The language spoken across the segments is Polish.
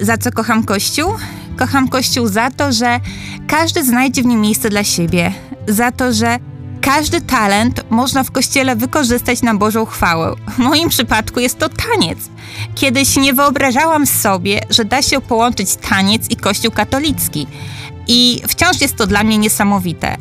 Za co kocham Kościół? Kocham Kościół za to, że każdy znajdzie w nim miejsce dla siebie, za to, że każdy talent można w kościele wykorzystać na Bożą chwałę. W moim przypadku jest to taniec. Kiedyś nie wyobrażałam sobie, że da się połączyć taniec i kościół katolicki. I wciąż jest to dla mnie niesamowite,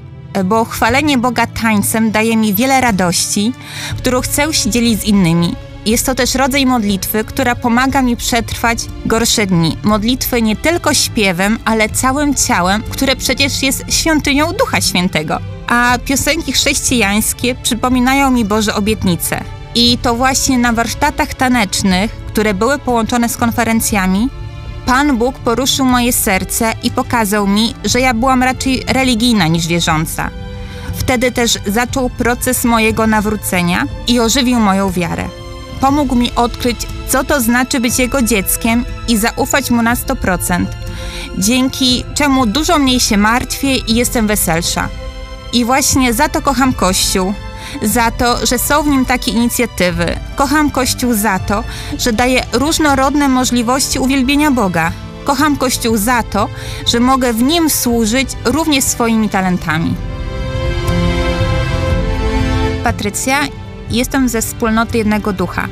bo chwalenie Boga tańcem daje mi wiele radości, którą chcę się dzielić z innymi. Jest to też rodzaj modlitwy, która pomaga mi przetrwać gorsze dni. Modlitwy nie tylko śpiewem, ale całym ciałem, które przecież jest świątynią Ducha Świętego. A piosenki chrześcijańskie przypominają mi Boże obietnice. I to właśnie na warsztatach tanecznych, które były połączone z konferencjami, Pan Bóg poruszył moje serce i pokazał mi, że ja byłam raczej religijna niż wierząca. Wtedy też zaczął proces mojego nawrócenia i ożywił moją wiarę. Pomógł mi odkryć, co to znaczy być Jego dzieckiem i zaufać Mu na 100%, dzięki czemu dużo mniej się martwię i jestem weselsza. I właśnie za to kocham Kościół, za to, że są w nim takie inicjatywy. Kocham Kościół za to, że daje różnorodne możliwości uwielbienia Boga. Kocham Kościół za to, że mogę w nim służyć również swoimi talentami. Patrycja, jestem ze wspólnoty jednego ducha.